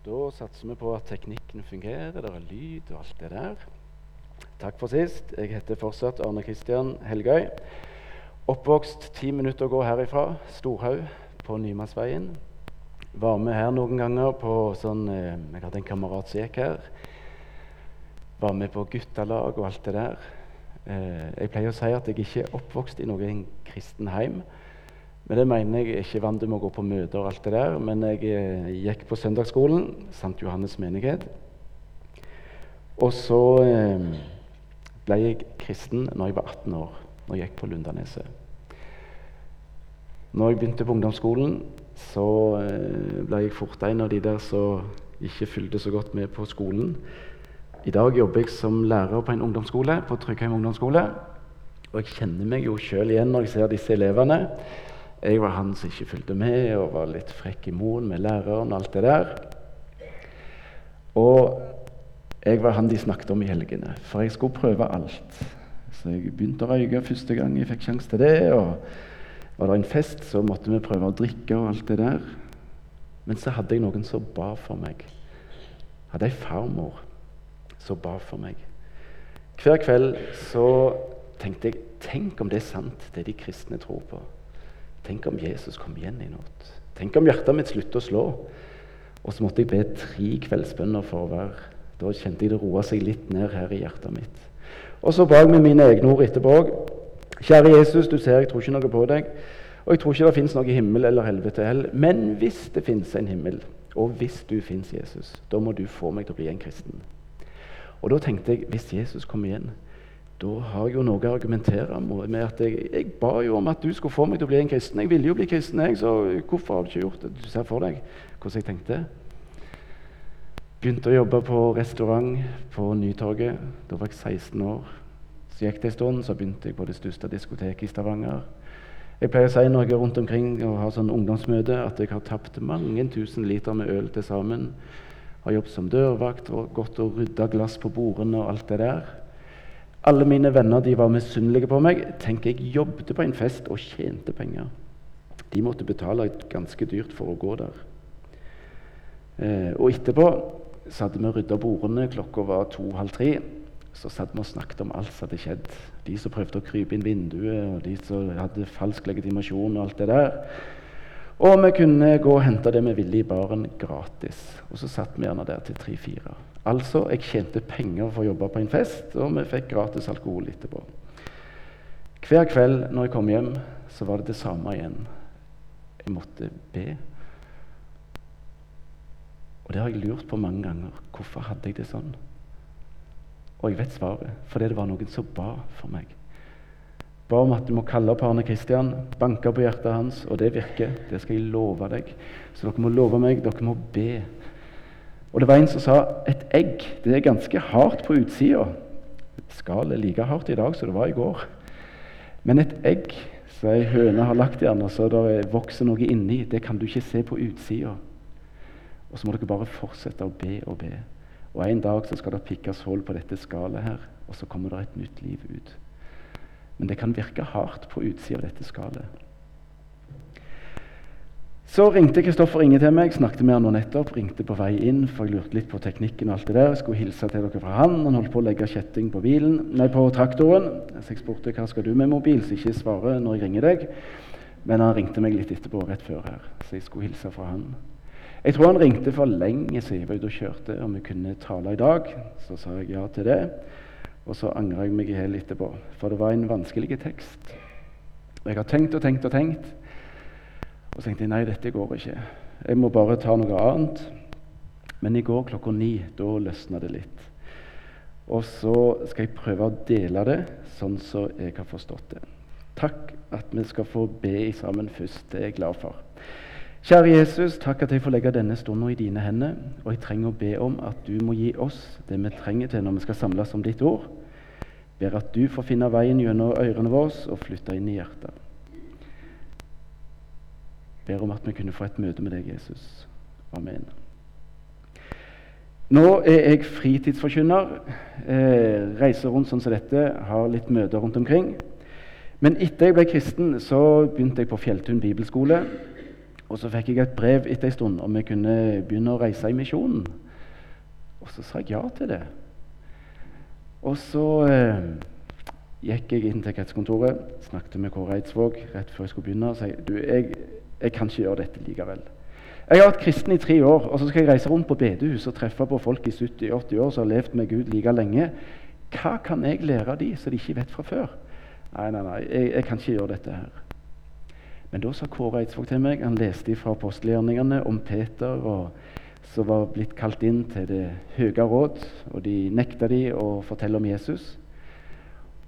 Da satser vi på at teknikken fungerer, det er lyd og alt det der. Takk for sist. Jeg heter fortsatt Arne Kristian Helgøy. Oppvokst ti minutter å gå herifra, Storhaug, på Nymannsveien. Var med her noen ganger på sånn eh, Jeg hadde en kamerat som gikk her. Var med på guttelag og alt det der. Eh, jeg pleier å si at jeg ikke er oppvokst i noen kristen heim. Men det mener jeg ikke vant med å gå på møter og alt det der. Men jeg eh, gikk på søndagsskolen, St. Johannes menighet. Og så eh, ble jeg kristen når jeg var 18 år, når jeg gikk på Lundaneset. Når jeg begynte på ungdomsskolen, så eh, ble jeg fort en av de der som ikke fulgte så godt med på skolen. I dag jobber jeg som lærer på en ungdomsskole, på Tryggheim ungdomsskole. Og jeg kjenner meg jo sjøl igjen når jeg ser disse elevene. Jeg var han som ikke fulgte med og var litt frekk i moen med læreren og alt det der. Og jeg var han de snakket om i helgene, for jeg skulle prøve alt. Så jeg begynte å røyke første gang jeg fikk sjanse til det. og Var det en fest, så måtte vi prøve å drikke og alt det der. Men så hadde jeg noen som ba for meg. Jeg hadde ei farmor som ba for meg. Hver kveld så tenkte jeg Tenk om det er sant, det de kristne tror på. Tenk om Jesus kom igjen i natt. Tenk om hjertet mitt slutter å slå. Og så måtte jeg be tre kveldsbønner for å være Da kjente jeg det roa seg litt ned her i hjertet mitt. Og så ba jeg med mine egne ord etterpå òg. Kjære Jesus, du ser jeg tror ikke noe på deg. Og jeg tror ikke det fins noe himmel eller helvete heller. Men hvis det fins en himmel, og hvis du fins Jesus, da må du få meg til å bli en kristen. Og da tenkte jeg hvis Jesus kommer igjen, da har jeg jo noe å argumentere med. at jeg, jeg, ba jo om at du skulle få meg til å bli en kristen. Jeg ville jo bli kristen, jeg, så hvorfor har du ikke gjort det? Du ser for deg hvordan jeg tenkte. Begynte å jobbe på restaurant på Nytorget. Da var jeg 16 år. Så gikk det en stund, så begynte jeg på det største diskoteket i Stavanger. Jeg pleier å si når jeg er rundt omkring og har sånn ungdomsmøte, at jeg har tapt mange tusen liter med øl til sammen. Har jobbet som dørvakt og gått og rydda glass på bordene og alt det der. Alle mine venner de var misunnelige på meg. Tenk, jeg jobbet på en fest og tjente penger. De måtte betale ganske dyrt for å gå der. Eh, og etterpå så hadde vi rydda bordene. Klokka var to-halv tre. Så satt vi og snakket om alt som hadde skjedd. De som prøvde å krype inn vinduet, og de som hadde falsk legitimasjon og alt det der. Og vi kunne gå og hente det vi ville i baren gratis. Og så satt vi gjerne der til tre-fire. Altså, jeg tjente penger for å jobbe på en fest, og vi fikk gratis alkohol etterpå. Hver kveld når jeg kom hjem, så var det det samme igjen. Jeg måtte be. Og det har jeg lurt på mange ganger. Hvorfor hadde jeg det sånn? Og jeg vet svaret. Fordi det var noen som ba for meg ba om at du må kalle opp Arne Kristian, banke på hjertet hans, og det virker. Det skal jeg love deg. Så dere må love meg, dere må be. Og det var en som sa et egg det er ganske hardt på utsida. Skallet er like hardt i dag som det var i går. Men et egg som ei høne har lagt i den, og så det vokser noe inni, det kan du ikke se på utsida. Og så må dere bare fortsette å be og be. Og En dag så skal det pikkes hull på dette skallet her, og så kommer det et nytt liv ut. Men det kan virke hardt på utsida av dette skallet. Så ringte Kristoffer Inge til meg, snakket med han nå nettopp. Ringte på vei inn, for jeg lurte litt på teknikken. og alt det der. Jeg skulle hilse til dere fra han. Han holdt på å legge kjetting på bilen, nei, på traktoren. Så jeg spurte hva skal du med mobil, så ikke svare når jeg ringer deg. Men han ringte meg litt etterpå, rett før her, så jeg skulle hilse fra han. Jeg tror han ringte for lenge siden jeg var ute og kjørte, om vi kunne tale i dag. Så sa jeg ja til det. Og så angrer jeg meg i hjel etterpå, for det var en vanskelig tekst. Jeg har tenkt og tenkt og tenkt, og så tenkte jeg nei, dette går ikke. Jeg må bare ta noe annet. Men i går klokka ni, da løsna det litt. Og så skal jeg prøve å dele det sånn som jeg har forstått det. Takk at vi skal få be sammen først. Det er jeg glad for. Kjære Jesus, takk at jeg får legge denne stunden i dine hender. Og jeg trenger å be om at du må gi oss det vi trenger til når vi skal samles om ditt ord. Ber at du får finne veien gjennom ørene våre og flytte inn i hjertet. Ber om at vi kunne få et møte med deg, Jesus. Amen. Nå er jeg fritidsforkynner. Eh, reiser rundt sånn som dette, har litt møter rundt omkring. Men etter jeg ble kristen, så begynte jeg på Fjelltun bibelskole. Og så fikk jeg et brev etter en stund om jeg kunne begynne å reise i misjonen. Og så sa jeg ja til det. Og så eh, gikk jeg inn til kretskontoret, snakket med Kåre Eidsvåg rett før jeg skulle begynne, og sa du, jeg, jeg kan ikke gjøre dette likevel. Jeg har vært kristen i tre år, og så skal jeg reise rundt på bedehus og treffe på folk i 70-80 år som har levd med Gud like lenge. Hva kan jeg lære av de som de ikke vet fra før? Nei, nei, nei, jeg, jeg kan ikke gjøre dette her. Men da sa Kåre Eidsvåg til meg Han leste fra apostelgjerningene om Peter og, som var blitt kalt inn til det høye råd, og de nekta de å fortelle om Jesus.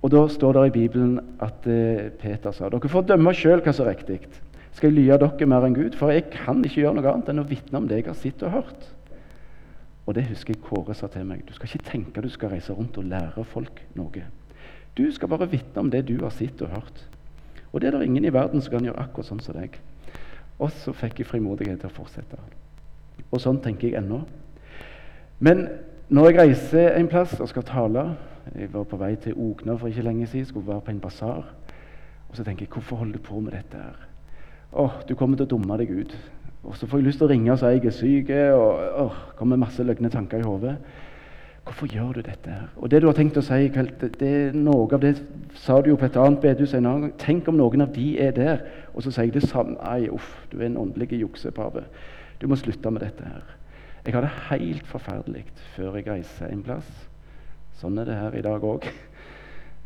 Og Da står det i Bibelen at eh, Peter sa dere får dømme sjøl hva som er riktig. Skal jeg lye dere mer enn Gud? For jeg kan ikke gjøre noe annet enn å vitne om det jeg har sett og hørt. Og det husker jeg Kåre sa til meg. Du skal ikke tenke du skal reise rundt og lære folk noe. Du skal bare vitne om det du har sett og hørt. Og det er det ingen i verden som kan gjøre akkurat sånn som deg. Og så fikk jeg frimodighet til å fortsette. Og sånn tenker jeg ennå. Men når jeg reiser en plass og skal tale Jeg var på vei til Ogna for ikke lenge siden, skulle være på en basar. Og så tenker jeg hvorfor holder du på med dette her? Åh, du kommer til å dumme deg ut. Og så får jeg lyst til å ringe og si jeg er syk, og åh, kommer masse løgne tanker i hodet. Hvorfor gjør du dette? her? Og Det du har tenkt å si i kveld, det, er noe av det sa du jo på et annet bedehus en annen gang. Tenk om noen av de er der, og så sier jeg det samme. Nei, uff, du er en åndelig juksepave. Du må slutte med dette her. Jeg har det helt forferdelig før jeg reiser en plass. Sånn er det her i dag òg.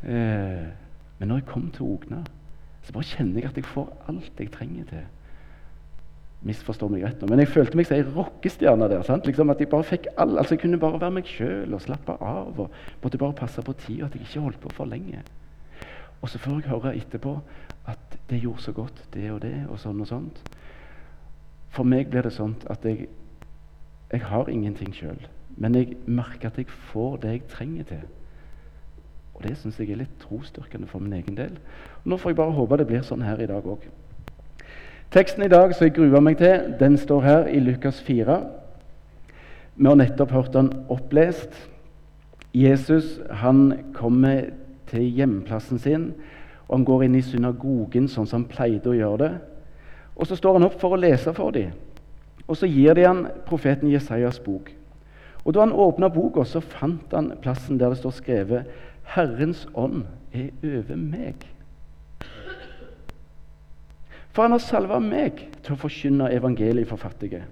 Eh, men når jeg kom til Ogna så bare kjenner jeg at jeg får alt jeg trenger til. Misforstå meg rett nå, men jeg følte meg som ei rockestjerne der. Sant? Liksom at Jeg bare fikk all, altså jeg kunne bare være meg sjøl og slappe av. og Måtte bare passe på tida, at jeg ikke holdt på for lenge. Og så får jeg høre etterpå at det gjorde så godt, det og det, og sånn og sånt. For meg blir det sånn at jeg, jeg har ingenting sjøl, men jeg merker at jeg får det jeg trenger til. Og Det syns jeg er litt trosstyrkende for min egen del. Og Nå får jeg bare håpe det blir sånn her i dag òg. Teksten i dag som jeg gruer meg til, den står her i Lukas 4. Vi har nettopp hørt den opplest. Jesus han kommer til hjemplassen sin, og han går inn i synagogen sånn som han pleide å gjøre det. Og Så står han opp for å lese for dem. Og Så gir de han profeten Jesajas bok. Og Da han åpna boka, så fant han plassen der det står skrevet 'Herrens ånd er over meg'. For han har salva meg til å forkynne evangeliet for fattige.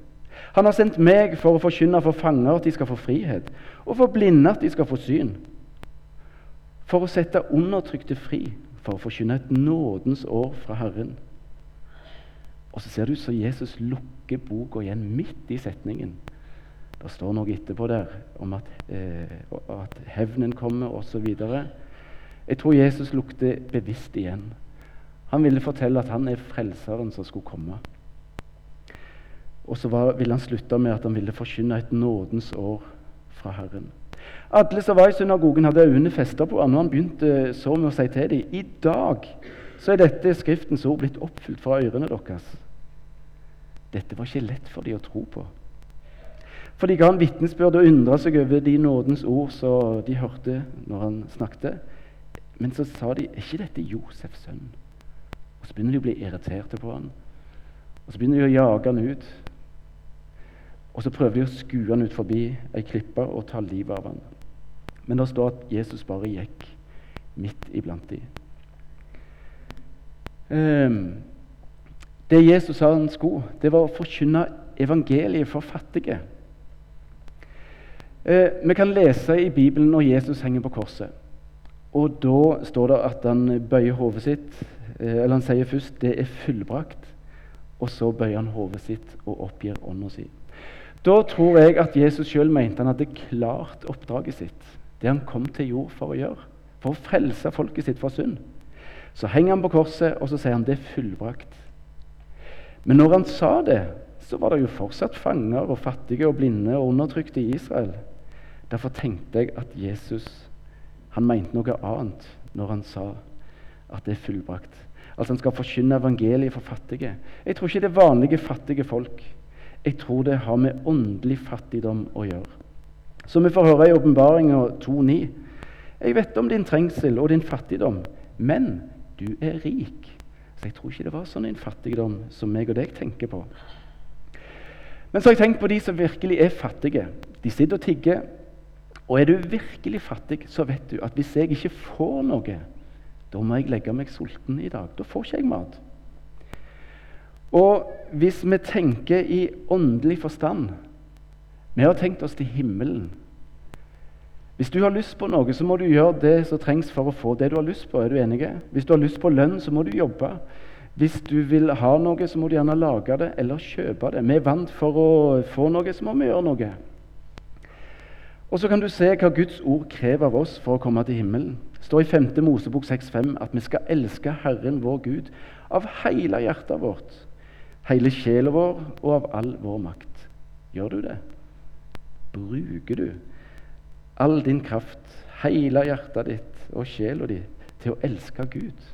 Han har sendt meg for å forkynne for fanger at de skal få frihet, og for blinde at de skal få syn. For å sette undertrykte fri, for å forkynne et nådens år fra Herren. Og så ser du så Jesus lukker boka igjen midt i setningen. Det står noe etterpå der om at, eh, at hevnen kommer osv. Jeg tror Jesus lukter bevisst igjen. Han ville fortelle at han er frelseren som skulle komme. Og så var, ville han slutte med at han ville forkynne et nådens år fra Herren. Alle som var i synagogen, hadde øynene festa på ham, og han begynte så med å si til dem i dag så er dette Skriftens ord blitt oppfylt fra ørene deres. Dette var ikke lett for dem å tro på. For de ga han vitnesbyrd og undra seg over de nådens ord som de hørte når han snakket. Men så sa de er ikke dette Josefs sønn? Og Så begynner de å bli irriterte på han. Og Så begynner de å jage han ut. Og så prøver de å skue han ut forbi ei klippe og ta livet av han. Men det står at Jesus bare gikk midt iblant de. Um, det Jesus sa han skulle, det var å forkynne evangeliet for fattige. Eh, vi kan lese i Bibelen når Jesus henger på korset. Og Da står det at han bøyer hodet sitt. Eh, eller Han sier først 'det er fullbrakt', og så bøyer han hodet sitt og oppgir ånda si. Da tror jeg at Jesus sjøl mente han hadde klart oppdraget sitt. Det han kom til jord for å gjøre. For å frelse folket sitt fra synd. Så henger han på korset, og så sier han 'det er fullbrakt'. Men når han sa det, så var det jo fortsatt fanger og fattige og blinde og undertrykte i Israel. Derfor tenkte jeg at Jesus han mente noe annet når han sa at det er fullbrakt. Altså Han skal forkynne evangeliet for fattige. Jeg tror ikke det er vanlige fattige folk. Jeg tror det har med åndelig fattigdom å gjøre. Som vi får høre i Åpenbaringa 2,9. Jeg vet om din trengsel og din fattigdom, men du er rik. Så jeg tror ikke det var sånn en fattigdom som meg og deg tenker på. Men så har jeg tenkt på de som virkelig er fattige. De sitter og tigger. Og er du virkelig fattig, så vet du at hvis jeg ikke får noe, da må jeg legge meg sulten i dag. Da får ikke jeg mat. Og hvis vi tenker i åndelig forstand Vi har tenkt oss til himmelen. Hvis du har lyst på noe, så må du gjøre det som trengs for å få det du har lyst på. Er du enig? Hvis du har lyst på lønn, så må du jobbe. Hvis du vil ha noe, så må du gjerne lage det eller kjøpe det. Vi er vant for å få noe, så må vi gjøre noe. Og så kan du se hva Guds ord krever av oss for å komme til himmelen. Det står i 5. Mosebok 6,5 at vi skal elske Herren vår Gud av hele hjertet vårt, hele sjela vår og av all vår makt. Gjør du det? Bruker du all din kraft, hele hjertet ditt og sjela di til å elske Gud?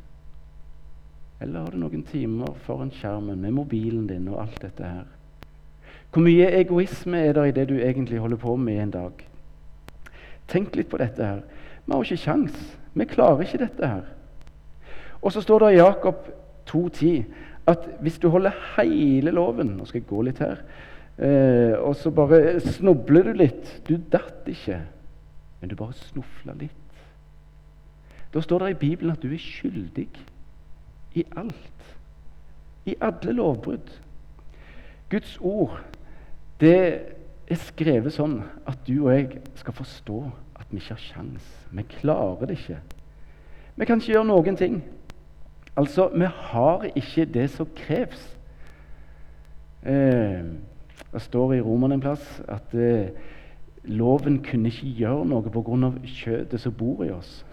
Eller har du noen timer foran skjermen med mobilen din og alt dette her? Hvor mye egoisme er det i det du egentlig holder på med en dag? Tenk litt på dette her. Vi har ikke kjangs. Vi klarer ikke dette her. Og så står det i Jakob 2,10 at hvis du holder hele loven Nå skal jeg gå litt her. Eh, og så bare snubler du litt. Du datt ikke, men du bare snufla litt. Da står det i Bibelen at du er skyldig i alt. I alle lovbrudd. Guds ord, det er skrevet sånn at du og jeg skal forstå at vi ikke har sjans. Vi klarer det ikke. Vi kan ikke gjøre noen ting. Altså, vi har ikke det som kreves. Eh, det står i Romerne en plass at eh, loven kunne ikke gjøre noe pga. kjøttet som bor i oss.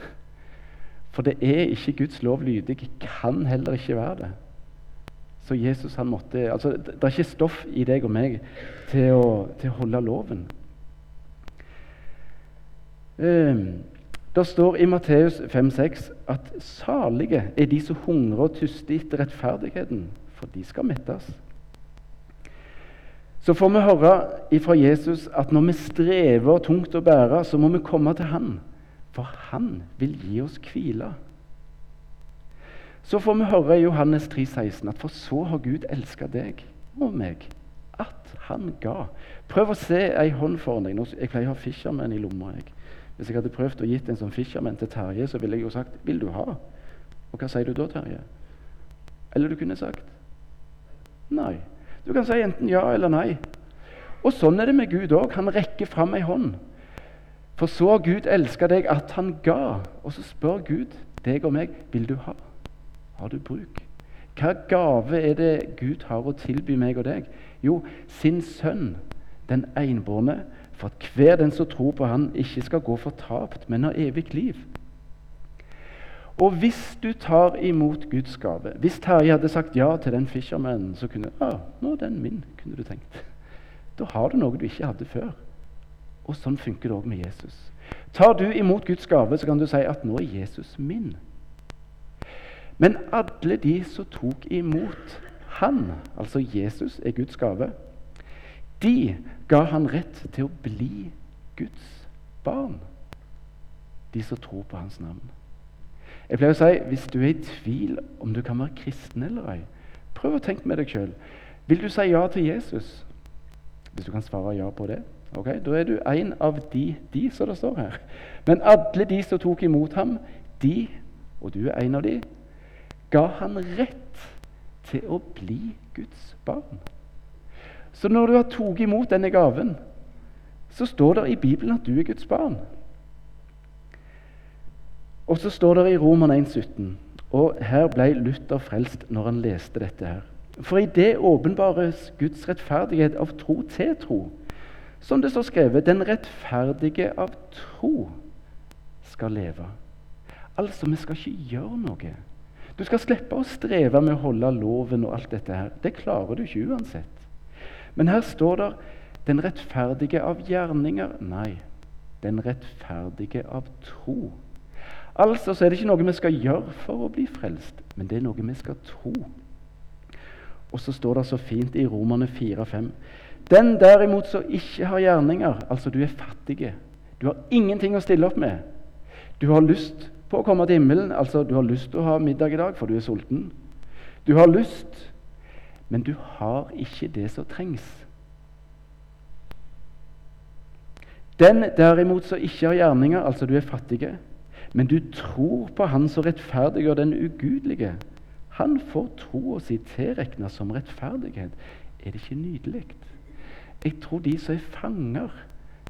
For det er ikke Guds lov lydig, kan heller ikke være det. Så Jesus han måtte, altså Det er ikke stoff i deg og meg til å, til å holde loven. Um, det står i Matteus 5,6 at salige er de som hungrer og tyster etter rettferdigheten, for de skal mettes. Så får vi høre fra Jesus at når vi strever tungt å bære, så må vi komme til Han. For han vil gi oss hvile. Så får vi høre i Johannes 3, 16 at for så har Gud elska deg og meg at han ga. Prøv å se ei hånd foran deg. Jeg pleier å ha Fisherman i lomma. Jeg. Hvis jeg hadde prøvd å gitt en sånn Fisherman til Terje, så ville jeg jo sagt 'Vil du ha?' Og hva sier du da, Terje? Eller du kunne sagt nei. Du kan si enten ja eller nei. Og sånn er det med Gud òg. Han rekker fram ei hånd. For så har Gud elska deg at han ga. Og så spør Gud deg og meg vil du ha. Har du bruk? Hva gave er det Gud har å tilby meg og deg? Jo, sin sønn, den enbårne, for at hver den som tror på han, ikke skal gå fortapt, men ha evig liv. Og hvis du tar imot Guds gave Hvis Terje hadde sagt ja til den fishermanen, så kunne ah, nå er den min, kunne du tenkt. Da har du noe du ikke hadde før. Og sånn funker det òg med Jesus. Tar du imot Guds gave, så kan du si at 'nå er Jesus min'. Men alle de som tok imot han, altså Jesus er Guds gave, de ga han rett til å bli Guds barn. De som tror på hans navn. Jeg pleier å si hvis du er i tvil om du kan være kristen eller ei, prøv å tenke med deg sjøl. Vil du si ja til Jesus? Hvis du kan svare ja på det, Ok, Da er du en av de, de som det står her. Men alle de som tok imot ham, de, og du er en av de, ga han rett til å bli Guds barn. Så når du har tatt imot denne gaven, så står det i Bibelen at du er Guds barn. Og så står det i Roman 1,17, og her ble Luther frelst når han leste dette her. For i det åpenbares Guds rettferdighet av tro til tro. Som det står skrevet 'Den rettferdige av tro skal leve'. Altså, vi skal ikke gjøre noe. Du skal slippe å streve med å holde loven og alt dette her. Det klarer du ikke uansett. Men her står det 'den rettferdige av gjerninger'. Nei, den rettferdige av tro. Altså så er det ikke noe vi skal gjøre for å bli frelst, men det er noe vi skal tro. Og så står det så fint i Romerne 4-5 den derimot som ikke har gjerninger, altså du er fattig, du har ingenting å stille opp med. Du har lyst på å komme til himmelen, altså du har lyst til å ha middag i dag, for du er sulten. Du har lyst, men du har ikke det som trengs. Den derimot som ikke har gjerninger, altså du er fattige, men du tror på Han som rettferdiggjør den ugudelige, han får troa si tilregna som rettferdighet. Er det ikke nydelig? Jeg tror de som er fanger,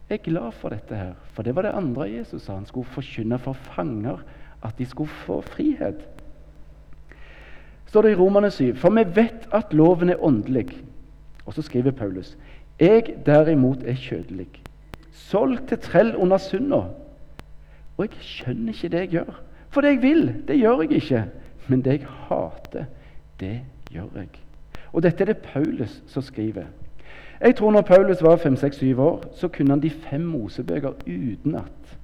er glad for dette her. For det var det andre Jesus sa. Han skulle forkynne for fanger at de skulle få frihet. står det i Romane 7. For vi vet at loven er åndelig. Og så skriver Paulus. Jeg derimot er kjødelig solgt til trell under synda. Og jeg skjønner ikke det jeg gjør. For det jeg vil, det gjør jeg ikke. Men det jeg hater, det gjør jeg. Og dette er det Paulus som skriver. Jeg tror når Paulus var 5-6-7 år, så kunne han de fem Mosebøker utenat.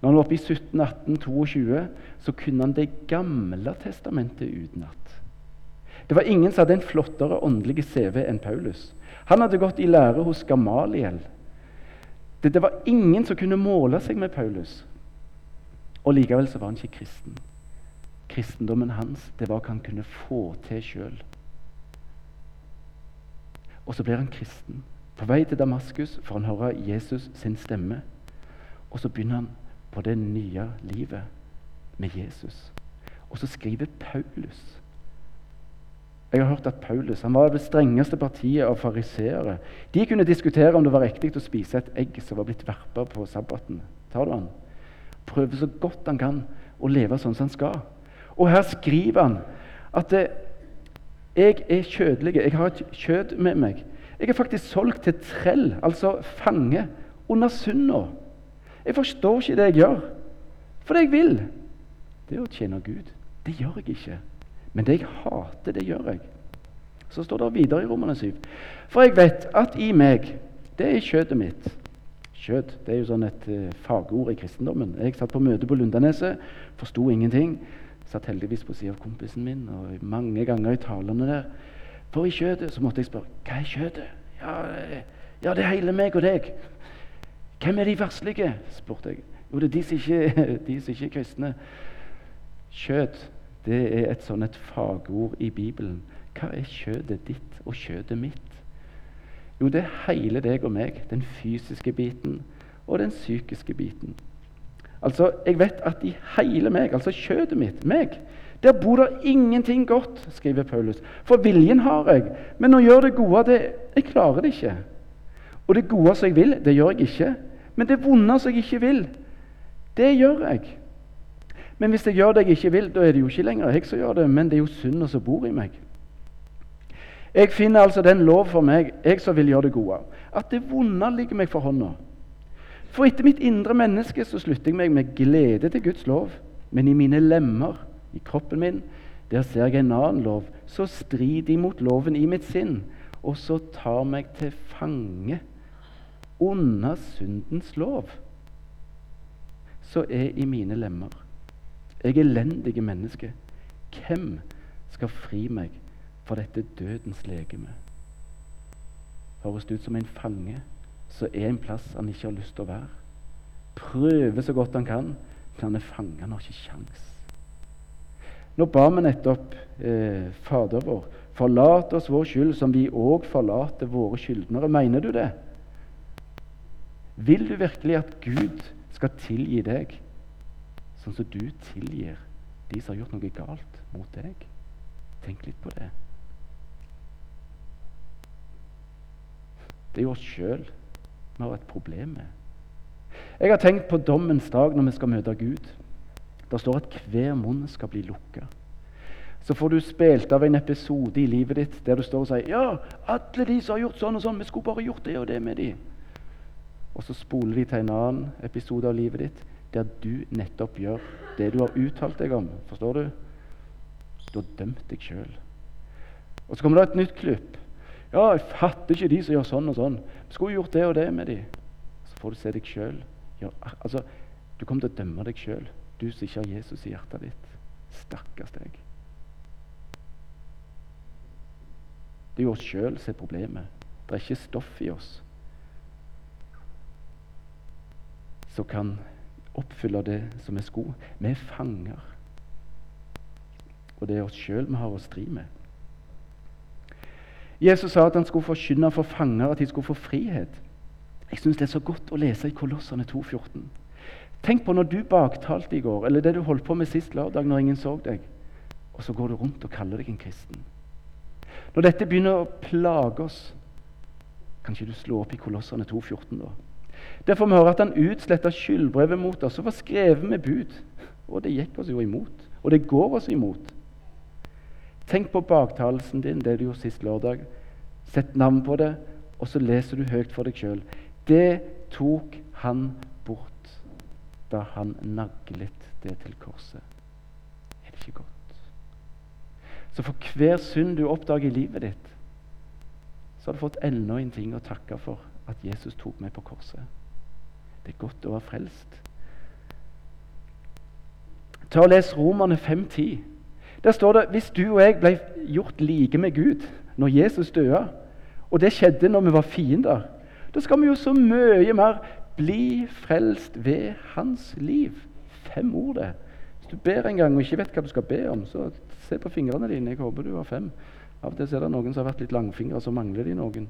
Når han var oppe i 17, 18, 22, så kunne han Det gamle testamentet utenat. Det var ingen som hadde en flottere åndelig CV enn Paulus. Han hadde gått i lære hos Gamaliel. Det, det, var ingen som kunne måle seg med Paulus. Og likevel så var han ikke kristen. Kristendommen hans det var hva han kunne få til sjøl. Og så blir han kristen. På vei til Damaskus får han høre Jesus sin stemme. Og så begynner han på det nye livet med Jesus. Og så skriver Paulus jeg har hørt at Paulus han var det strengeste partiet av fariseere. De kunne diskutere om det var riktig å spise et egg som var blitt verpa på sabbaten. Tar du han? Prøver så godt han kan å leve sånn som han skal. Og her skriver han at det, jeg er kjødelig. Jeg har et kjød med meg. Jeg er faktisk solgt til trell, altså fange, under synda. Jeg forstår ikke det jeg gjør. For det jeg vil, det er å tjene Gud. Det gjør jeg ikke. Men det jeg hater, det gjør jeg. Så står det videre i Romerne 7. For jeg vet at i meg, det er kjøttet mitt Kjøtt det er jo sånn et uh, fagord i kristendommen. Jeg satt på møte på Lundaneset, forsto ingenting. Satt heldigvis på siden av kompisen min, og mange ganger i talene der. For i kjøttet så måtte jeg spørre hva er kjøttet? Ja, ja, det er hele meg og deg. Hvem er de varslige? spurte jeg. Jo, det er de som ikke, de som ikke er kristne. Kjøtt det er et sånn et fagord i Bibelen. Hva er kjødet ditt og kjødet mitt? Jo, det er hele deg og meg. Den fysiske biten og den psykiske biten. Altså, Jeg vet at i hele meg, altså kjødet mitt, meg, der bor det ingenting godt, skriver Paulus. For viljen har jeg, men å gjøre det gode, det, jeg klarer det ikke. Og det gode som jeg vil, det gjør jeg ikke. Men det vonde som jeg ikke vil, det gjør jeg. Men hvis jeg gjør det jeg ikke vil, da er det jo ikke lenger jeg som gjør det, men det er jo synda som bor i meg. Jeg finner altså den lov for meg, jeg som vil gjøre det gode, at det vonde ligger meg for hånda. For etter mitt indre menneske så slutter jeg meg med glede til Guds lov, men i mine lemmer, i kroppen min, der ser jeg en annen lov, så strider imot loven i mitt sinn, og så tar meg til fange under syndens lov, så er i mine lemmer. Jeg elendige menneske. Hvem skal fri meg fra dette dødens legeme? Høres det ut som en fange som er en plass han ikke har lyst til å være. Prøver så godt han kan, men han er fanget. Han har ikke kjangs. Nå ba vi nettopp eh, Fader vår, forlat oss vår skyld som vi òg forlater våre skyldnere. Mener du det? Vil du virkelig at Gud skal tilgi deg? Sånn som du tilgir de som har gjort noe galt mot deg. Tenk litt på det. Det er jo oss sjøl vi har et problem med. Jeg har tenkt på dommens dag når vi skal møte Gud. Det står at hver munn skal bli lukka. Så får du spilt av en episode i livet ditt der du står og sier ja, alle de som har gjort sånn og sånn, vi skulle bare gjort det og det med de. Og så spoler de til en annen episode av livet ditt der du nettopp gjør det du har uttalt deg om. Forstår du? Du har dømt deg sjøl. Og så kommer det et nytt klipp. Ja, jeg fatter ikke de som gjør sånn og sånn. Skulle gjort det og det med de. Så får du se deg sjøl. Altså, du kommer til å dømme deg sjøl, du som ikke har Jesus i hjertet ditt. Stakkars deg. Det er jo oss sjøl som er problemet. Det er ikke stoff i oss som kan oppfylle det som er sko. Vi er fanger. Og det er oss sjøl vi har å stri med. Jesus sa at han skulle forkynne for fanger at de skulle få frihet. Jeg syns det er så godt å lese i Kolossene 2,14. Tenk på når du baktalte i går, eller det du holdt på med sist lørdag når ingen så deg, og så går du rundt og kaller deg en kristen. Når dette begynner å plage oss, kan ikke du slå opp i Kolossene 2,14 da? Der får vi høre at han utsletta skyldbrevet mot oss og var skrevet med bud. Og det gikk oss jo imot. Og det går oss imot. Tenk på baktalelsen din, det du gjorde sist lørdag. Sett navn på det, og så leser du høyt for deg sjøl. Det tok han bort da han naglet det til korset. Er det ikke godt? Så for hver synd du oppdager i livet ditt, så har du fått enda en ting å takke for at Jesus tok meg på korset. Det er godt å være frelst. Ta og Les Romerne 5.10. Der står det hvis du og jeg ble gjort like med Gud når Jesus døde, og det skjedde når vi var fiender, da skal vi jo så mye mer bli frelst ved hans liv. Fem ord, det. Hvis du ber en gang og ikke vet hva du skal be om, så se på fingrene dine. Jeg håper du har fem. Av og til er det noen som har vært litt langfingre, så mangler de noen.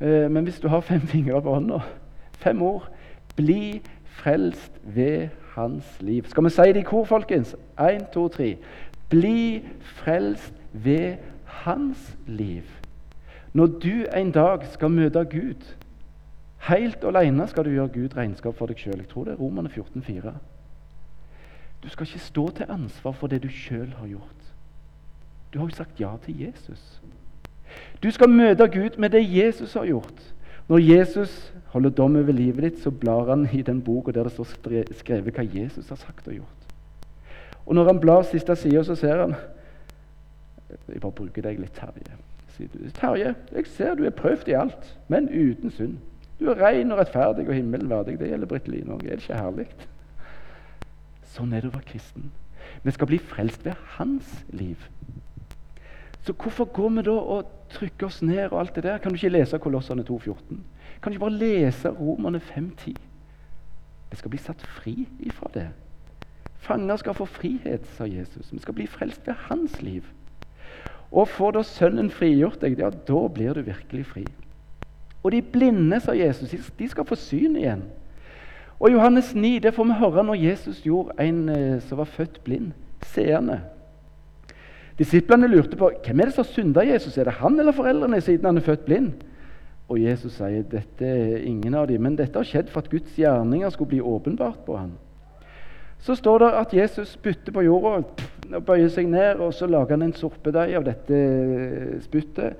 Eh, men hvis du har fem fingre på hånda, fem ord Bli frelst ved hans liv. Skal vi si det i kor, folkens? Én, to, tre. Bli frelst ved hans liv. Når du en dag skal møte Gud Helt alene skal du gjøre Gud regnskap for deg sjøl. Jeg tror det er Romerne 14,4. Du skal ikke stå til ansvar for det du sjøl har gjort. Du har jo sagt ja til Jesus. Du skal møte Gud med det Jesus har gjort. Når Jesus holder dom over livet ditt, så blar han i den boka der det står skrevet hva Jesus har sagt og gjort. Og når han blar siste sida, så ser han Jeg bare bruker deg litt, Terje. Terje, jeg ser du er prøvd i alt, men uten synd. Du er ren og rettferdig og himmelen verdig. Det gjelder Britt Line òg. Er det ikke herlig? Sånn er det å være kristen. Vi skal bli frelst ved hans liv. Så hvorfor går vi da og trykker oss ned og alt det der? Kan du ikke lese Kolossene 2,14? Kan du ikke bare lese Romerne 5,10? Vi skal bli satt fri ifra det. Fanger skal få frihet, sa Jesus. Vi skal bli frelst ved hans liv. Og får da Sønnen frigjort deg, ja, da blir du virkelig fri. Og de blinde, sa Jesus, de skal få syn igjen. Og Johannes 9 det får vi høre når Jesus gjorde en eh, som var født blind, seende. Disiplene lurte på hvem er det som har synda Jesus. Er det han eller foreldrene siden han er født blind? Og Jesus sier dette er ingen av dem, men dette har skjedd for at Guds gjerninger skulle bli åpenbart på ham. Så står det at Jesus spytter på jorda og bøyer seg ned, og så lager han en sorpedeig av dette spyttet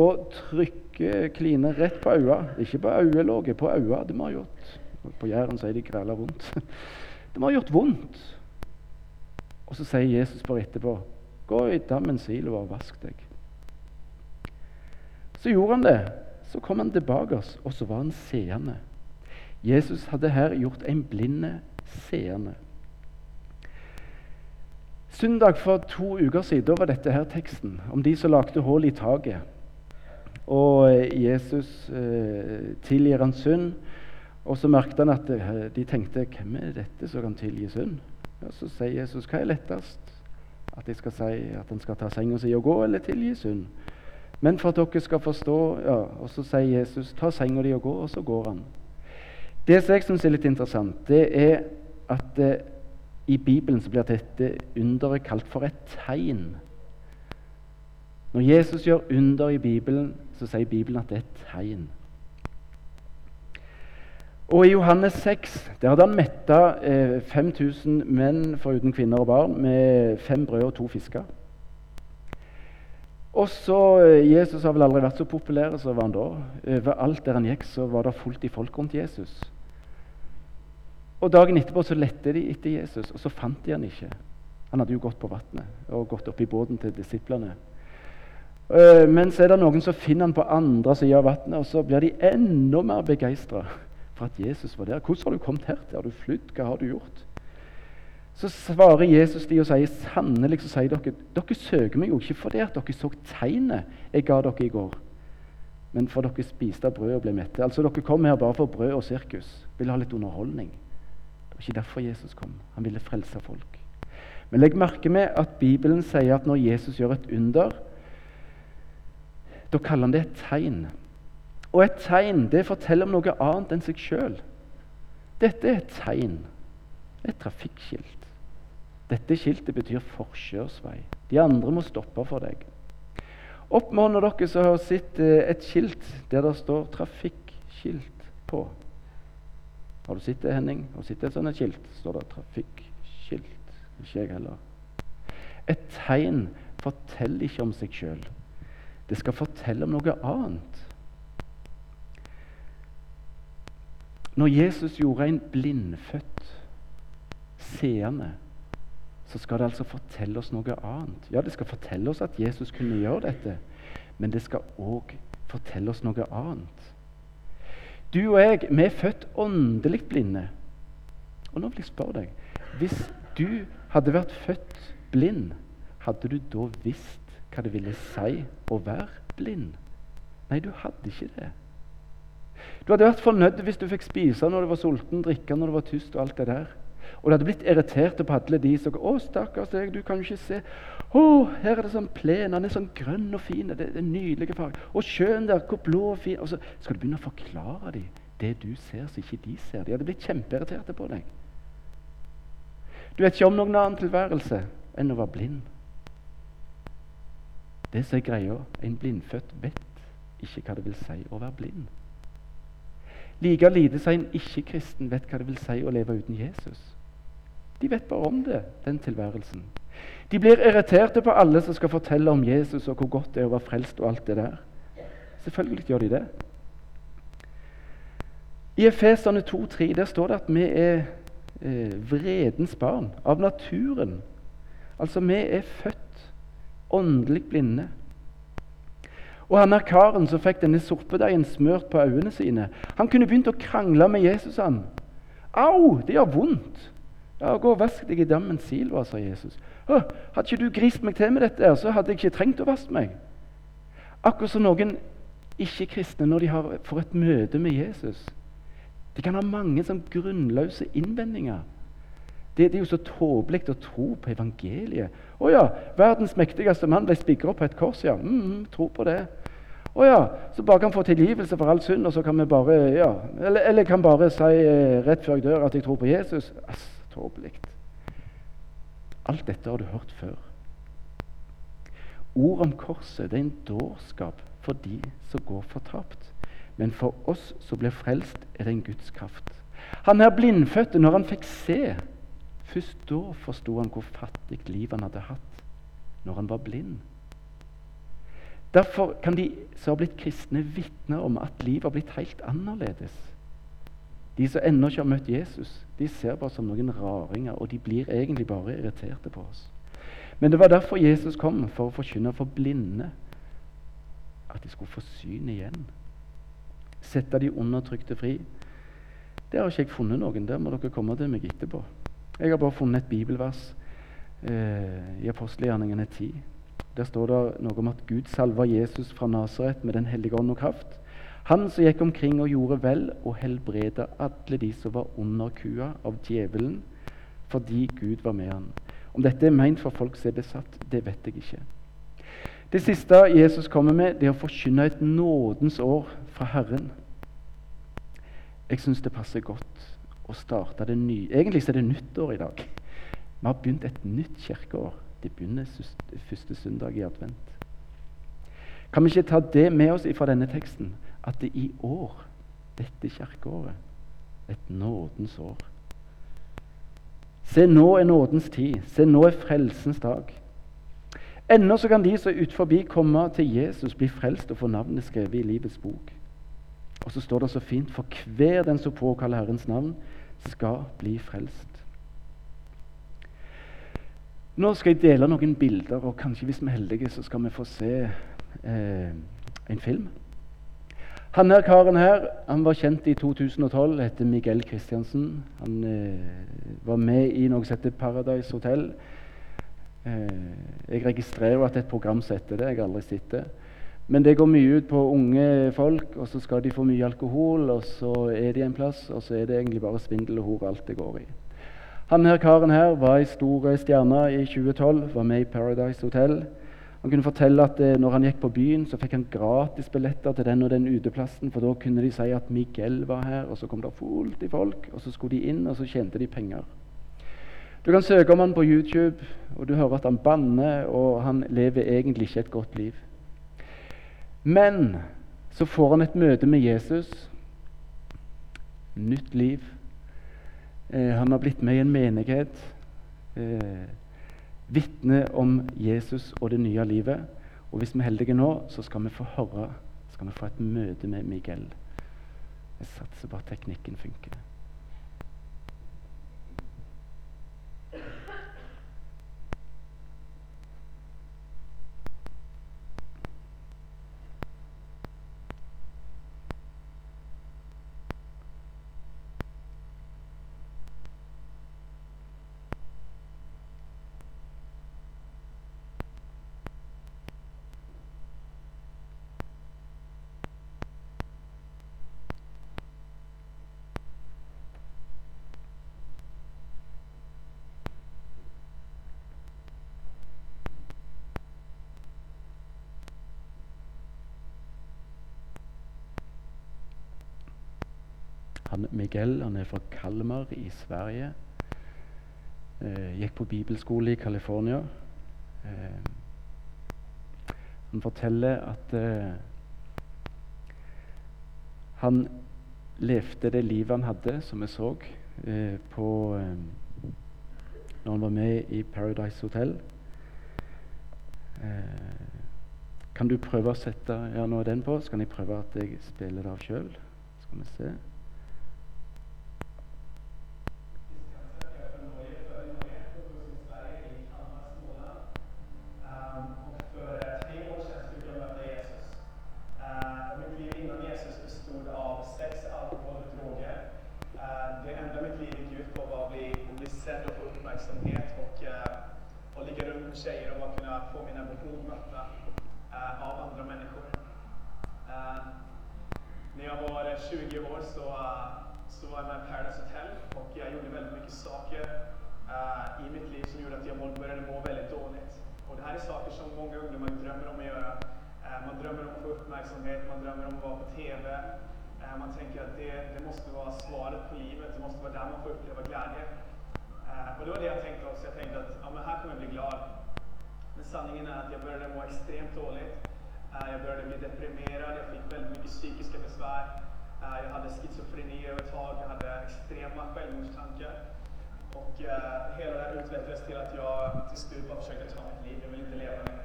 og trykker kline rett på øya. Ikke på øyelåget, på øya. Det må ha gjort På Jæren sier de kræla vondt. Det må ha gjort vondt. Og så sier Jesus bare etterpå Gå i dammen silo og vask deg. Så gjorde han det. Så kom han tilbake oss, og så var han seende. Jesus hadde her gjort en blinde seende. Søndag for to uker siden var dette her teksten om de som lagde hull i taket. Og eh, Jesus eh, tilgir han synd. Og så merket han at eh, de tenkte hvem er dette som kan tilgi synd? Ja, så sier Jesus hva er lettest? At de skal si at han skal ta senga si og gå, eller tilgi synd? Men for at dere skal forstå ja, Og så sier Jesus ta senga di og gå, og så går han. Det som jeg syns er litt interessant, det er at eh, i Bibelen så blir dette underet kalt for et tegn. Når Jesus gjør under i Bibelen, så sier Bibelen at det er et tegn. Og I Johannes 6 der hadde han metta eh, 5000 menn foruten kvinner og barn med fem brød og to fisker. Og så, eh, Jesus har vel aldri vært så populær som han da. Overalt der han gikk, så var det fullt i folk rundt Jesus. Og Dagen etterpå så lette de etter Jesus, og så fant de han ikke. Han hadde jo gått på vannet og gått opp i båten til disiplene. Uh, men så er det noen som finner han på andre sida av vannet, og så blir de enda mer begeistra for at Jesus var der. 'Hvordan har du kommet her til? Har du flydd? Hva har du gjort?' Så svarer Jesus de og sier sannelig så sier dere dere søker meg jo ikke fordi at dere så tegnet jeg ga dere i går, men for dere spiste brød og ble mette. Altså Dere kom her bare for brød og sirkus. Vil ha litt underholdning. Det var ikke derfor Jesus kom. Han ville frelse folk. Men legg merke med at Bibelen sier at når Jesus gjør et under, da kaller han det et tegn. Og et tegn det forteller om noe annet enn seg sjøl. Dette er et tegn, et trafikkskilt. Dette skiltet betyr forkjørsvei. De andre må stoppe for deg. Opp dere som har sett et skilt der det står 'trafikkskilt' på. Har du sett det, Henning? Har du sett et sånt skilt? står det 'trafikkskilt'. Ikke jeg heller. Et tegn forteller ikke om seg sjøl. Det skal fortelle om noe annet. Når Jesus gjorde en blindfødt seende, så skal det altså fortelle oss noe annet. Ja, det skal fortelle oss at Jesus kunne gjøre dette, men det skal òg fortelle oss noe annet. Du og jeg, vi er født åndelig blinde. Og nå vil jeg spørre deg Hvis du hadde vært født blind, hadde du da visst hva det ville si å være blind? Nei, du hadde ikke det. Du hadde vært fornøyd hvis du fikk spise når du var sulten, drikke når du var tyst. Og alt det der. Og du hadde blitt irritert på alle de som 'Å, stakkars deg, du kan jo ikke se.' 'Å, her er det sånn plen. Den er sånn grønn og fin. Det, det er nydelige farger.' 'Og sjøen der, hvor blå og fin.' Og så skal du begynne å forklare dem det du ser, så ikke de ser. De hadde blitt kjempeirriterte på deg. Du vet ikke om noen annen tilværelse enn å være blind. Det som er greia, en blindfødt vet ikke hva det vil si å være blind. Like lite som en ikke-kristen vet hva det vil si å leve uten Jesus. De vet bare om det, den tilværelsen. De blir irriterte på alle som skal fortelle om Jesus og hvor godt det er å være frelst og alt det der. Selvfølgelig gjør de det. I Efesene 2,3 der står det at vi er eh, vredens barn av naturen. Altså, vi er født åndelig blinde. Og han er karen som fikk denne sorpedeigen smørt på øynene sine, han kunne begynt å krangle med Jesus. han. Au, det gjør vondt. Ja, Gå og vask deg i dammen Silva, sa Jesus. Å, hadde ikke du grist meg til med dette, så hadde jeg ikke trengt å vaske meg. Akkurat som noen ikke-kristne når de har, får et møte med Jesus. De kan ha mange som grunnløse innvendinger. Det, det, er jo så tåpelig å tro på evangeliet. Å ja, verdens mektigste mann ble spigra på et kors, ja. Mm, tro på det. Å ja, så bare kan få tilgivelse for all synd, og så kan vi bare ja, Eller, eller kan bare si eh, rett før jeg dør at jeg tror på Jesus. Ass, tåpelig. Alt dette har du hørt før. Ord om korset det er en dårskap for de som går fortapt. Men for oss som blir frelst, er det en Guds kraft. Han er blindfødte når han fikk se Først da forsto han hvor fattig liv han hadde hatt når han var blind. Derfor kan de som har blitt kristne, vitne om at livet har blitt helt annerledes. De som ennå ikke har møtt Jesus, de ser bare som noen raringer, og de blir egentlig bare irriterte på oss. Men det var derfor Jesus kom, for å forkynne for blinde at de skulle få syn igjen. Sette de undertrykte fri. Det har ikke jeg funnet noen. Der må dere komme til meg etterpå. Jeg har bare funnet et bibelvers eh, i apostelgjerningene 10. Der står det noe om at Gud salva Jesus fra Nasaret med Den hellige ånd og kraft. Han som gikk omkring og gjorde vel og helbreda alle de som var under kua av djevelen, fordi Gud var med han. Om dette er meint for folk som er besatt, det vet jeg ikke. Det siste Jesus kommer med, det er å forkynne et nådens år fra Herren. Jeg syns det passer godt å starte det nye Egentlig er det nyttår i dag. Vi har begynt et nytt kirkeår. Det begynner første søndag i advent. Kan vi ikke ta det med oss fra denne teksten? At det i år, dette kirkeåret, et nådens år. Se, nå er nådens tid. Se, nå er frelsens dag. Ennå så kan de som er utenfor komme til Jesus, bli frelst og få navnet skrevet i livets bok. Og så står det så fint for hver den som påkaller Herrens navn, skal bli frelst. Nå skal jeg dele noen bilder, og kanskje hvis vi er heldige, så skal vi få se eh, en film. Han her karen her han var kjent i 2012, heter Miguel Kristiansen. Han eh, var med i noe som heter Paradise Hotel. Eh, jeg registrerer at et program som heter det. Jeg har aldri sett det. Men det går mye ut på unge folk, og så skal de få mye alkohol, og så er de en plass, og så er det egentlig bare svindel og hor alt det går i. Han her karen her var ei stor stjerne i 2012, var med i Paradise Hotel. Han kunne fortelle at eh, når han gikk på byen, så fikk han gratis billetter til den og den uteplassen, for da kunne de si at Miguel var her, og så kom det fullt i folk, og så skulle de inn, og så tjente de penger. Du kan søke om han på YouTube, og du hører at han banner, og han lever egentlig ikke et godt liv. Men så får han et møte med Jesus. Nytt liv. Eh, han har blitt med i en menighet. Eh, Vitne om Jesus og det nye livet. Og hvis vi er heldige nå, så skal vi få høre, skal vi få et møte med Miguel. Jeg satser at teknikken funker. Han, Miguel han er fra Kalmar i Sverige. Eh, gikk på bibelskole i California. Eh, han forteller at eh, han levde det livet han hadde, som vi så eh, på eh, når han var med i Paradise Hotel. Eh, kan du prøve å sette ja, nå er den på, så kan jeg prøve at jeg spiller det av sjøl. Skal vi se. många ungdomar drömmer om att göra. Eh, man drömmer om att få uppmärksamhet, man drömmer om att vara på TV. Eh, man tänker att det, det måste vara svaret på livet, det måste vara där man får uppleva glädje. Eh, och det var det jag tänkte också. Jag tänkte att ja, men här kommer jag bli glad. Men sanningen är att jag började må extremt dåligt. Jag började bli deprimerad, jag fick väldigt mycket psykiska besvär. Jag hade schizofreni över ett tag, jag hade extrema självmordstankar. Och hela det här utvecklades till att jag till slut bara försökte ta mitt liv. Jag ville inte leva längre.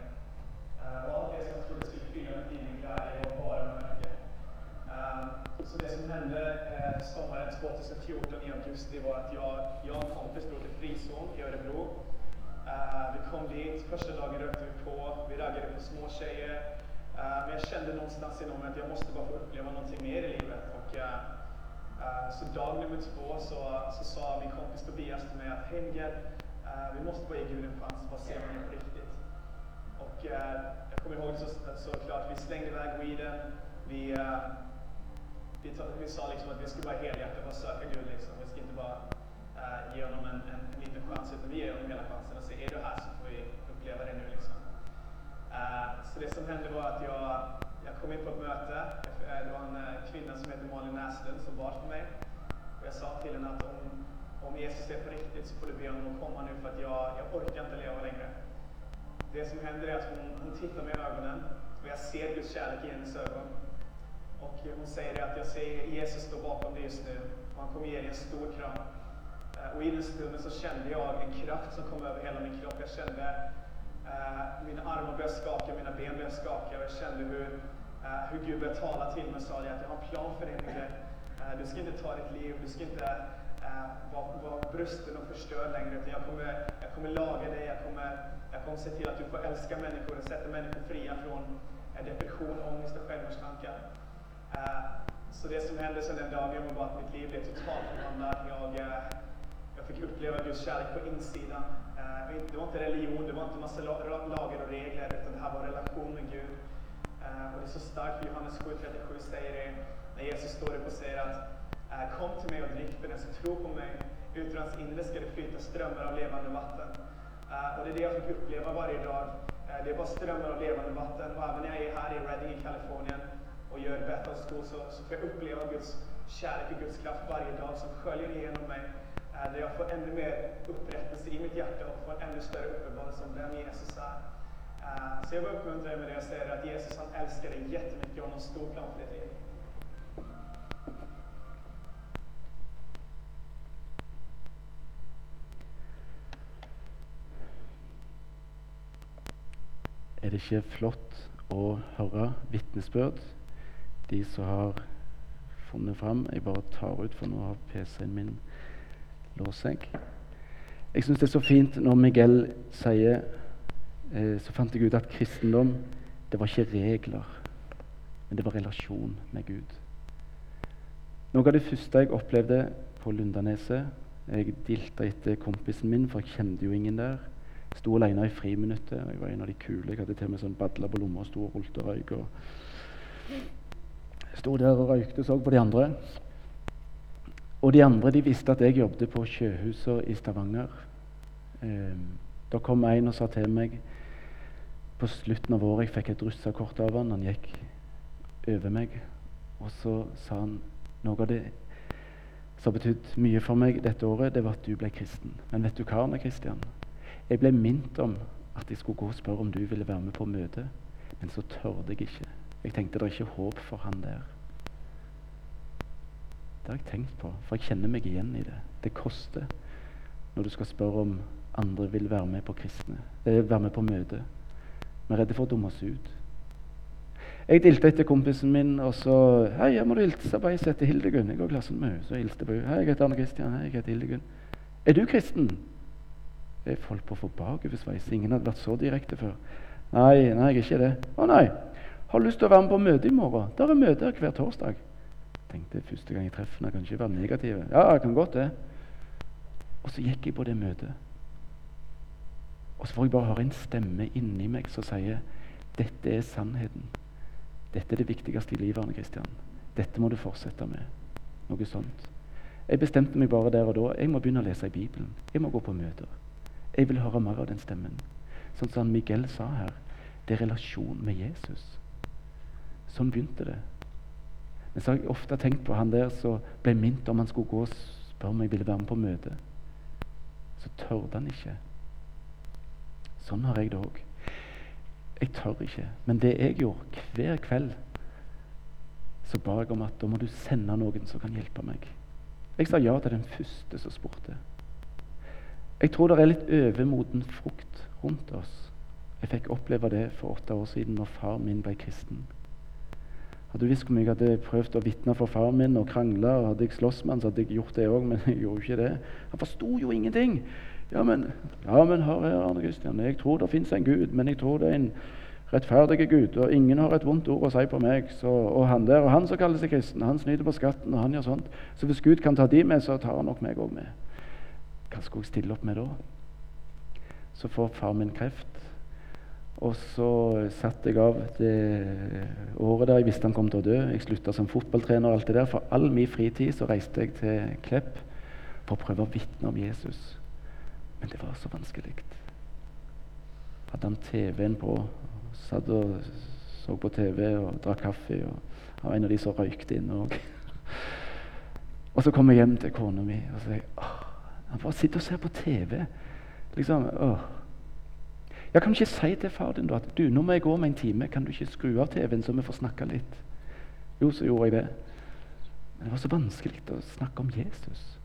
Eh, og alt det som skolespillerne egentlig er, er bare mørke. Eh, så det som hände sommaren 2014 i augusti var att jag, jag en kompis drog till Frizon i Örebro. Eh, vi kom dit, første dagen rökte vi på, vi raggade på små tjejer. Men jeg kände någonstans inom att jag måste bara få uppleva någonting mer i livet. Så dag nummer två så, sa min kompis Tobias til meg at Helger, vi måtte bara i Gud en chans, se om han är på riktig. Och eh, jag kommer ihåg så, så klart, vi slengte iväg weeden. Vi, eh, vi, vi, sa liksom att vi skulle bare helhjertet, bare søke Gud. Liksom. Vi skulle ikke bare eh, ge ham en, en, en liten chans, utan vi ger honom hele chansen. Og säger, er du her så får vi oppleve det nu. Liksom. Eh, så det som hendte var at jeg jag kom inn på et møte, eh, Det var en eh, kvinne som heter Malin Näslund som bar för meg. Og jeg sa til henne at om, om Jesus er på riktig, så får du be honom att komma nu för jeg jag, jag orkar inte leva. Det som hender er at hun hon tittar mig i ögonen og jeg ser Guds kjærlighet i hennes øyne. Og hun sier at jeg ser Jesus stå bakom deg just nu. Og han kommer gi deg en stor kram. Eh, och i den stunden så kände jeg en kraft som kom over hele min kropp. Jeg kände eh, mina armar började skaka, mine ben började skaka och jag kände hur, eh, hur Gud började tale til meg och sa att jag har en plan for deg. Eh, du skal ikke ta ditt liv, du skal ikke eh, vara, vara brysten og förstörd längre Jeg kommer, jag kommer laga dig, jag kommer Jag kommer se til at du får älska mennesker, och sätta människor fria från eh, depression, ångest og självmordstankar. Uh, så det som hendte siden den dagen var bara att mitt liv ble totalt förvandlat. Jeg uh, eh, jag fick uppleva Guds kärlek på insidan. Uh, det var ikke religion, det var inte masse lagar og regler, utan det här var relation med Gud. Och det er så starkt, Johannes 7.37 säger det, när Jesus står upp och säger att Kom til meg og drikk for den som tror på meg, ur hans inre ska det flyta strømmer av levende vatten. Eh, och det är det jag fick uppleva varje dag. Eh, det er bare strømmer av levande vatten. Och även när jag är här i Reading i Kalifornien och gör Bethel School så, så får jag uppleva Guds kärlek och Guds kraft varje dag som sköljer igenom. Eh, där jag får ännu mer upprättelse i mitt hjärta och får en ännu större uppenbarelse om vem Jesus är. Eh, så jag vill uppmuntra dig med det jag säger att Jesus han älskar dig jättemycket och har en stor plan för ditt liv. Er det ikke flott å høre vitnesbyrd? De som har funnet fram Jeg bare tar ut, for nå har PC-en min låst seg. Jeg syns det er så fint når Miguel sier eh, Så fant jeg ut at kristendom, det var ikke regler, men det var relasjon med Gud. Noe av det første jeg opplevde på Lundaneset Jeg dilta etter kompisen min, for jeg kjente jo ingen der. Sto alene i friminuttet. Jeg var en av de kule. Jeg hadde til og med sånn badla på lomma og sto og rullet røyk. Og sto der og røykte og så på de andre. Og de andre de visste at jeg jobbet på Sjøhuset i Stavanger. Eh, da kom en og sa til meg på slutten av året Jeg fikk et russekort av han. Han gikk over meg. Og så sa han noe av det som har betydd mye for meg dette året, det var at du ble kristen. Men vet du hva, Arne Kristian? Jeg ble minnet om at jeg skulle gå og spørre om du ville være med på møtet, men så tørde jeg ikke. Jeg tenkte det er ikke håp for han der. Det har jeg tenkt på, for jeg kjenner meg igjen i det. Det koster når du skal spørre om andre vil være med på kristne, eh, være med på møte. Vi er redde for å dumme oss ut. Jeg dilte etter kompisen min, og så 'Hei, jeg må du hilse på ei som heter Hildegunn.' Jeg går i klassen med henne. Så jeg hilste på henne. 'Hei, jeg heter Anne Kristian.' 'Hei, jeg heter Hildegunn.' 'Er du kristen?' Jeg holdt på å bakoversveis. Ingen hadde vært så direkte før. 'Nei, nei, jeg er ikke det.' 'Å nei. Har lyst til å være med på møte i morgen?' 'Der er møte hver torsdag.' tenkte første gang jeg treffer henne, kan ikke være negative. 'Ja, jeg kan godt det.' Og så gikk jeg på det møtet. Og så får jeg bare høre en stemme inni meg som sier 'Dette er sannheten'. Dette er det viktigste i livet, Arne Kristian. Dette må du fortsette med. Noe sånt. Jeg bestemte meg bare der og da. Jeg må begynne å lese i Bibelen. Jeg må gå på møter. Jeg vil høre mer av den stemmen. Sånn som Miguel sa her. Det er relasjon med Jesus. Sånn begynte det. Men så har jeg ofte tenkt på han der som ble minnet om han skulle gå og spørre om jeg ville være med på møte. Så tørde han ikke. Sånn har jeg det òg. Jeg tør ikke. Men det jeg gjorde hver kveld, så ba jeg om at da må du sende noen som kan hjelpe meg. Jeg sa ja til den første som spurte. Jeg tror det er litt overmoden frukt rundt oss. Jeg fikk oppleve det for åtte år siden når far min ble kristen. Hadde du visst hvor mye jeg hadde prøvd å vitne for far min og krangle, og hadde jeg slåss med han, så hadde jeg gjort det òg, men jeg gjorde ikke det. Han forsto jo ingenting. Ja, men, ja, men hør her, Arne Kristian. Jeg tror det fins en Gud, men jeg tror det er en rettferdig Gud, og ingen har et vondt ord å si på meg. Så, og han der, og han som kaller seg kristen, han snyter på skatten, og han gjør sånt. Så hvis Gud kan ta de med, så tar han nok meg òg med. Hva skulle jeg stille opp med da? Så får far min kreft. Og så satte jeg av det året der jeg visste han kom til å dø. Jeg slutta som fotballtrener og alt det der. For all min fritid så reiste jeg til Klepp for å prøve å vitne om Jesus. Men det var så vanskelig. Hadde han TV-en på, satt og så på TV og drakk kaffe. Og var en av de som røykte inne òg. Og så kom jeg hjem til kona mi og sa han bare sitter og ser på TV. Liksom, åh. Jeg Kan ikke si til far din da at du, nå må jeg gå om en time, kan du ikke skru av TV-en, så vi får snakke litt? Jo, så gjorde jeg det. Men det var så vanskelig å snakke om Jesus.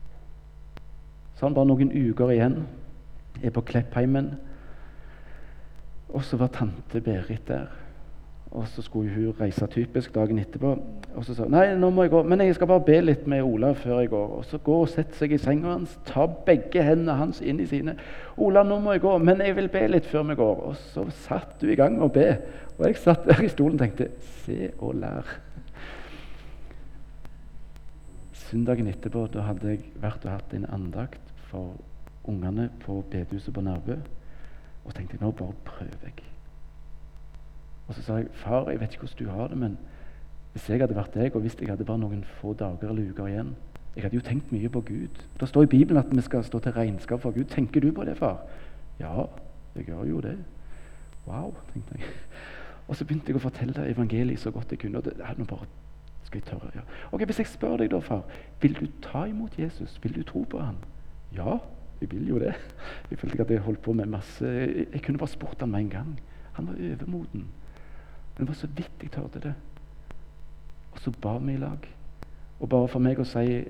Så han bare noen uker igjen. Er på Kleppheimen. Og så var tante Berit der. Og så skulle hun reise typisk dagen etterpå. Og så sa hun nei, nå må jeg gå, men jeg skal bare be litt med Ola før jeg går. Og så går og setter seg i senga hans, tar begge hendene hans inn i sine. 'Ola, nå må jeg gå, men jeg vil be litt før vi går.' Og så satt hun i gang med å be. Og jeg satt der i stolen og tenkte 'se og lær'. Søndagen etterpå da hadde jeg vært og hatt en andakt for ungene på bedehuset på Nærbø. Og tenkte nå bare prøver jeg. Og så sa jeg far, jeg vet ikke hvordan du har det, men hvis jeg hadde vært deg, og hvis jeg hadde bare noen få dager eller uker igjen, Jeg hadde jo tenkt mye på Gud. Det står i Bibelen at vi skal stå til regnskap for Gud. Tenker du på det, far? Ja, jeg gjør jo det. Wow, tenkte jeg. Og så begynte jeg å fortelle evangeliet så godt jeg kunne. og det, nå bare skal jeg tørre, ja. Ok, Hvis jeg spør deg, da, far, vil du ta imot Jesus? Vil du tro på ham? Ja, jeg vil jo det. Jeg følte ikke at jeg holdt på med masse Jeg kunne bare spurt ham med en gang. Han var overmoden. Men det var så vidt jeg tørde det. Og så ba vi i lag. Og bare for meg å si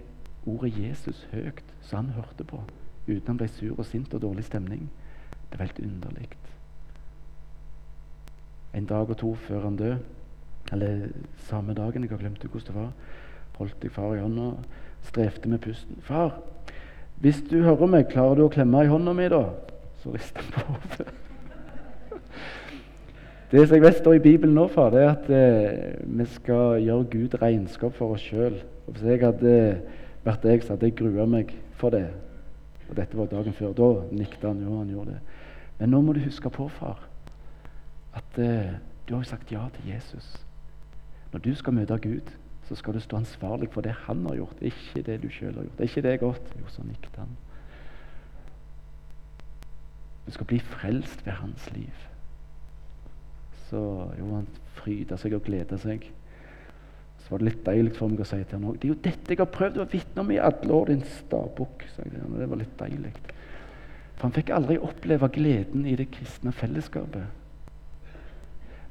ordet Jesus høyt, så han hørte på, uten han ble sur og sint og dårlig stemning, det var helt underlig. En dag og to før han døde, eller samme dagen, jeg har glemt hvordan det var, holdt jeg far i hånda, strevde med pusten. 'Far, hvis du hører meg, klarer du å klemme i hånda mi, da?' Så rister han på hodet. Det som jeg vet står i Bibelen nå, far, det er at eh, vi skal gjøre Gud regnskap for oss sjøl. Hvis jeg hadde vært deg, så hadde jeg grua meg for det. Og dette var dagen før. Da nikta han. Jo, han gjorde det. Men nå må du huske på, far, at eh, du har jo sagt ja til Jesus. Når du skal møte Gud, så skal du stå ansvarlig for det han har gjort, ikke det du sjøl har gjort. Er ikke det godt? Jo, så nikta han. Du skal bli frelst ved hans liv. Så jo, han fryda seg og gleda seg. Så var det litt deilig for meg å si til ham Det er jo dette jeg har prøvd å vitne om i alle år, din stabukk. Det var litt deilig. For han fikk aldri oppleve gleden i det kristne fellesskapet.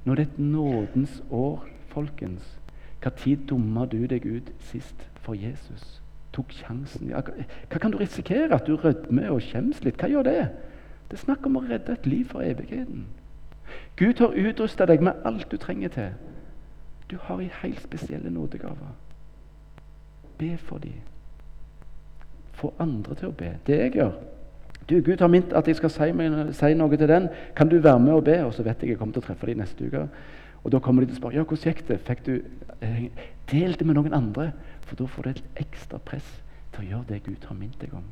Nå er det et nådens år, folkens. Når dumma du deg ut sist for Jesus? Tok sjansen. Ja, hva kan du risikere? At du rødmer og skjems litt? Hva gjør det? Det er snakk om å redde et liv for evigheten. Gud har utrusta deg med alt du trenger til. Du har i helt spesielle nådegaver. Be for dem. Få andre til å be. Det jeg gjør du, Gud har minnet at jeg skal si, si, noe til den. Kan du være med og be? Og så vet jeg jeg kommer til å treffe dem neste uke. Og da kommer de til å spørre ja, hvordan gikk det. Fikk du, eh, Del det med noen andre, for da får du et ekstra press til å gjøre det Gud har minnet deg om.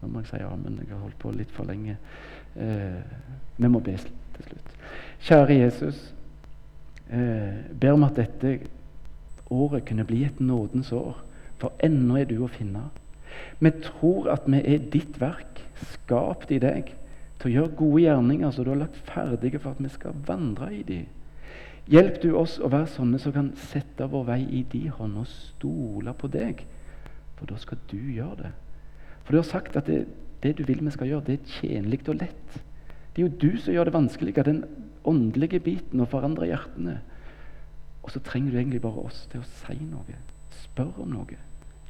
Nå må jeg si ja, men jeg har holdt på litt for lenge. Eh, vi må be til slutt. Kjære Jesus. Eh, ber om at dette året kunne bli et nådens år, for ennå er du å finne. Vi tror at vi er ditt verk, skapt i deg, til å gjøre gode gjerninger som du har lagt ferdige for at vi skal vandre i dem. Hjelp du oss å være sånne som kan sette vår vei i de hånd og stole på deg, for da skal du gjøre det. For du har sagt at det, det du vil vi skal gjøre, det er tjenlig og lett. Det er jo du som gjør det vanskelige, den åndelige biten, å forandre hjertene. Og så trenger du egentlig bare oss til å si noe, spørre om noe,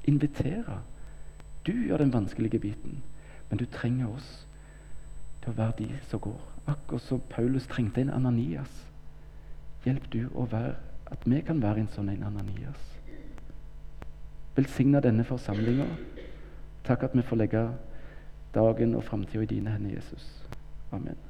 invitere. Du gjør den vanskelige biten, men du trenger oss til å være de som går. Akkurat som Paulus trengte en Ananias. Hjelp du å være, at vi kan være en sånn en Ananias. Velsigna denne forsamlinga. Takk at vi får legge dagen og framtida i dine hender, Jesus. Amen.